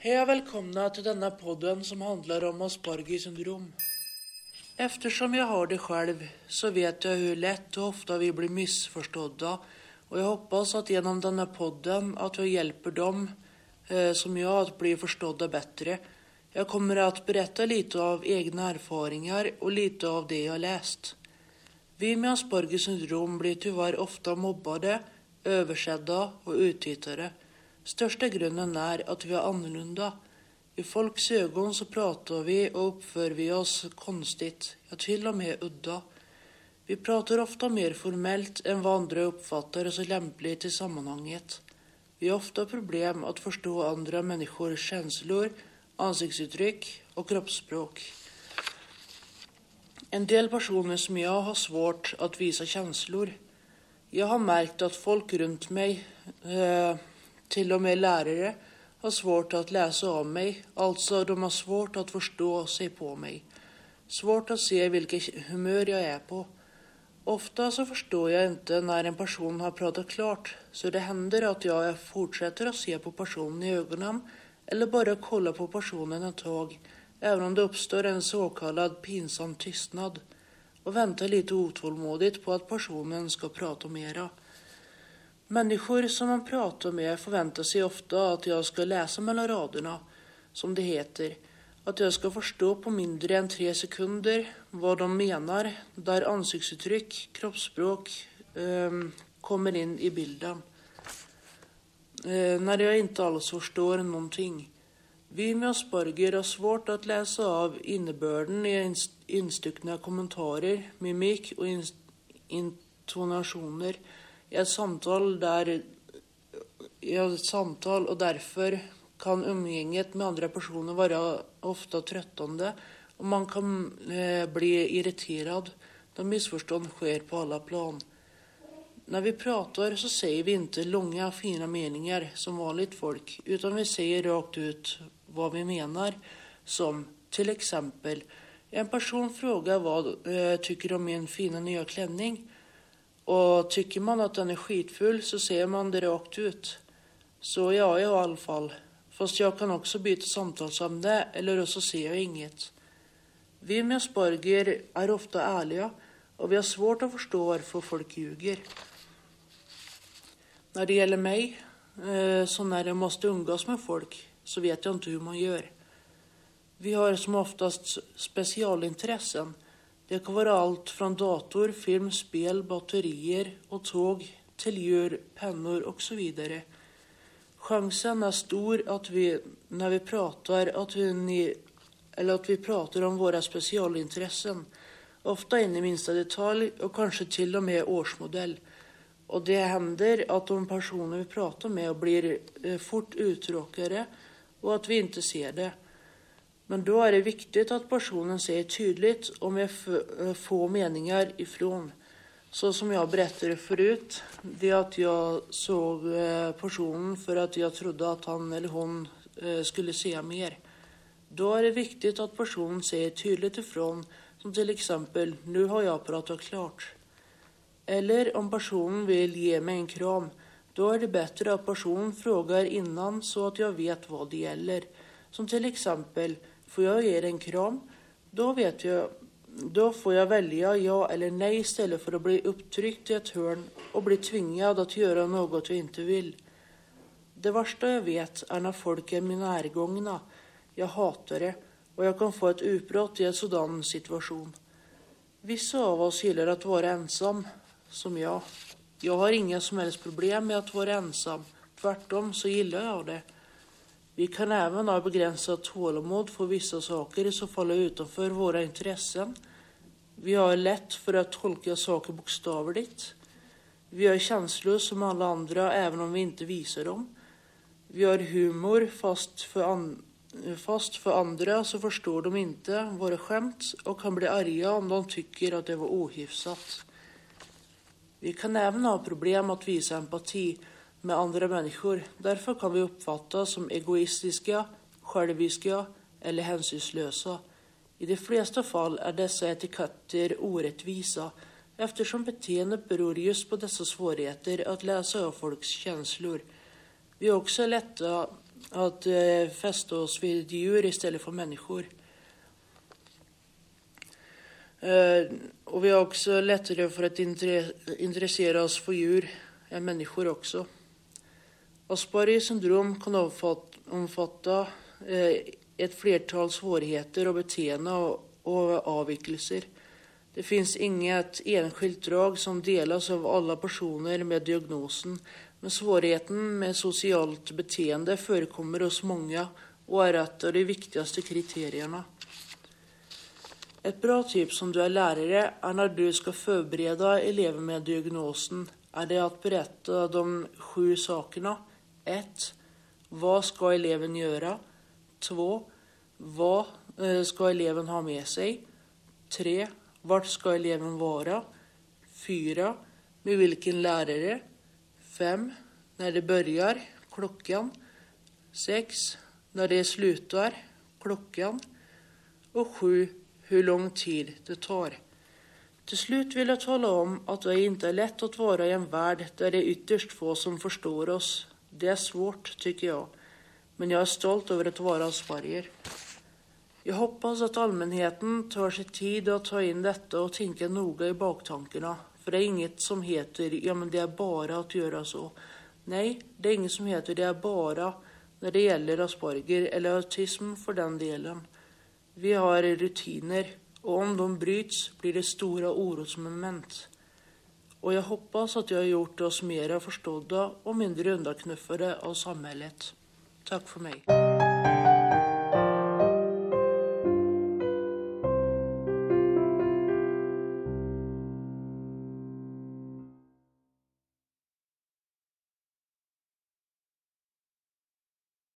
Hej och välkomna till denna podden som handlar om Aspergers syndrom. Eftersom jag har det själv så vet jag hur lätt och ofta vi blir missförstådda och jag hoppas att genom denna podden att jag hjälper dem eh, som jag att bli förstådda bättre. Jag kommer att berätta lite av egna erfarenheter och lite av det jag läst. Vi med Aspergers syndrom blir tyvärr ofta mobbade, översedda och uttittade. Största grunnen er at vi er annorlunda. I folks ögon så pratar vi och uppför vi oss konstigt, ja till och med udda. Vi pratar ofta mer formellt än vad andra uppfattar så lämpligt i sammanhanget. Vi har ofta problem att förstå andra människors känslor, ansiktsuttryck och kroppsspråk. En del personer som jag har svårt att visa känslor. Jag har märkt att folk runt mig, eh, till og med lærere har svårt å läsa av mig. altså de har svårt att forstå seg på meg. Svårt å se hvilket humør jeg er på. Ofte så forstår jeg ikke når en person har pratet klart, så det hender at jeg fortsetter å se på personen i øynene, eller bare kolla på personen et tag, even om det oppstår en såkalt pinsom tystnad og venter litt utålmodig på at personen skal prate mer mera. Människor som man pratar med förväntar sig ofta att jag ska läsa mellan raderna, som det heter. Att jag ska förstå på mindre än tre sekunder vad de menar, där ansiktsuttryck, kroppsspråk eh, kommer in i bilden. Eh, när jag inte alls förstår någonting. Vi med Asperger har svårt att läsa av innebörden i instuckna kommentarer, mimik och in intonationer i et samtal der i et samtal og derfor kan omgjenget med andre personer være ofte trøttende, og man kan eh, bli irritert da misforstånd skjer på alle plan. Når vi prater, så sier vi ikke lange, fine meninger som vanlige folk utan vi sier rakt ut hva vi mener, Som til eksempel en person frågar hva eh, tykker om min fina nye klänning. Och tycker man att den är skitfull så ser man det rakt ut. Så ja, i alla fall. Fast jag kan också byta samtalsämne eller så ser jag inget. Vi med Asperger är ofta ärliga och vi har svårt att förstå varför folk ljuger. När det gäller mig, eh, så när jag måste umgås med folk, så vet jag inte hur man gör. Vi har som oftast specialintressen. Det kan være alt fra dator, film, spill, batterier og tog til djur, pennor osv. så er stor at vi, når vi prater, at vi, eller at vi prater om våre spesialinteresser, ofte inn i minste detalj og kanskje til og med årsmodell. Og det hender at de personer vi prater med blir eh, fort uttråkere, og at vi ikke ser det. Men då är det viktigt att personen säger tydligt och med eh, få meningar ifrån. Så som jag berättade förut, det att jag såg eh, personen för att jag trodde att han eller hon skulle se mer. Då är det viktigt att personen säger tydligt ifrån, som till exempel, nu har jag pratat klart. Eller om personen vill ge mig en kram, då är det bättre att personen frågar innan så att jag vet vad det gäller. Som till exempel, får jag ge dig en kram? Då vet jag då får jag välja ja eller nej istället för att bli upptryckt i ett hörn och bli tvingad att göra något jag inte vill. Det värsta jag vet är när folk är mina närgångna. Jag hatar det och jag kan få ett utbrott i en sådan situation. Vissa av oss gillar att vara ensam som jag. Jag har inga som helst problem med att vara ensam. Tvärtom så gillar jag det. Vi kan även ha begränsat tålamod för vissa saker som faller utanför våra intressen. Vi har lätt för att tolka saker bokstavligt. Vi har känslor som alla andra även om vi inte visar dem. Vi har humor fast för, fast för andra så förstår de inte våra skämt och kan bli arga om de tycker att det var ohyfsat. Vi kan även ha problem att visa empati med andre mennesker. Derfor kan vi oppfattes som egoistiske, sjølviske eller hensynsløse. I de fleste fall er disse etiketter orättvisa eftersom beteendet beror just på dessa svårigheter att läsa av folks känslor. Vi är också lätta att eh, fästa oss vid djur istället för människor. Eh, och vi har också lättare för att intre- intressera oss för djur än människor också. Aspergers syndrom kan omfatte et flertall svårigheter og beteende og avvikelser. Det finnes inget enskilt drag som deles av alle personer med diagnosen, men svårigheten med sosialt beteende forekommer hos mange og er et av de viktigste kriteriene. Et bra tips om du er lærere, er når du skal forberede elever med diagnosen er det å berette de sju sakerna. 1. Hva ska eleven göra? 2. Vad skal ska eleven ha med sig? 3. Vart ska eleven vara? 4. Med hvilken lærere? 5. Når det börjar, klockan. 6. Når det slutar, klockan. Og 7. Hvor lang tid det tar. Til slutt vil jeg tale om at det ikke er lett å være i en verden der det er ytterst få som forstår oss. Det är svårt, tycker jag. Men jag är stolt över att vara asperger. Jag hoppas att allmänheten tar sig tid att ta in detta och tänka noga i baktankarna. För det är inget som heter, ja men det är bara att göra så. Nej, det är inget som heter det är bara när det gäller asperger eller autism för den delen. Vi har rutiner och om de bryts blir det stora orosmoment. Och jag hoppas att jag har gjort oss mer förstådda och mindre undaknuffade av samhället. Tack för mig.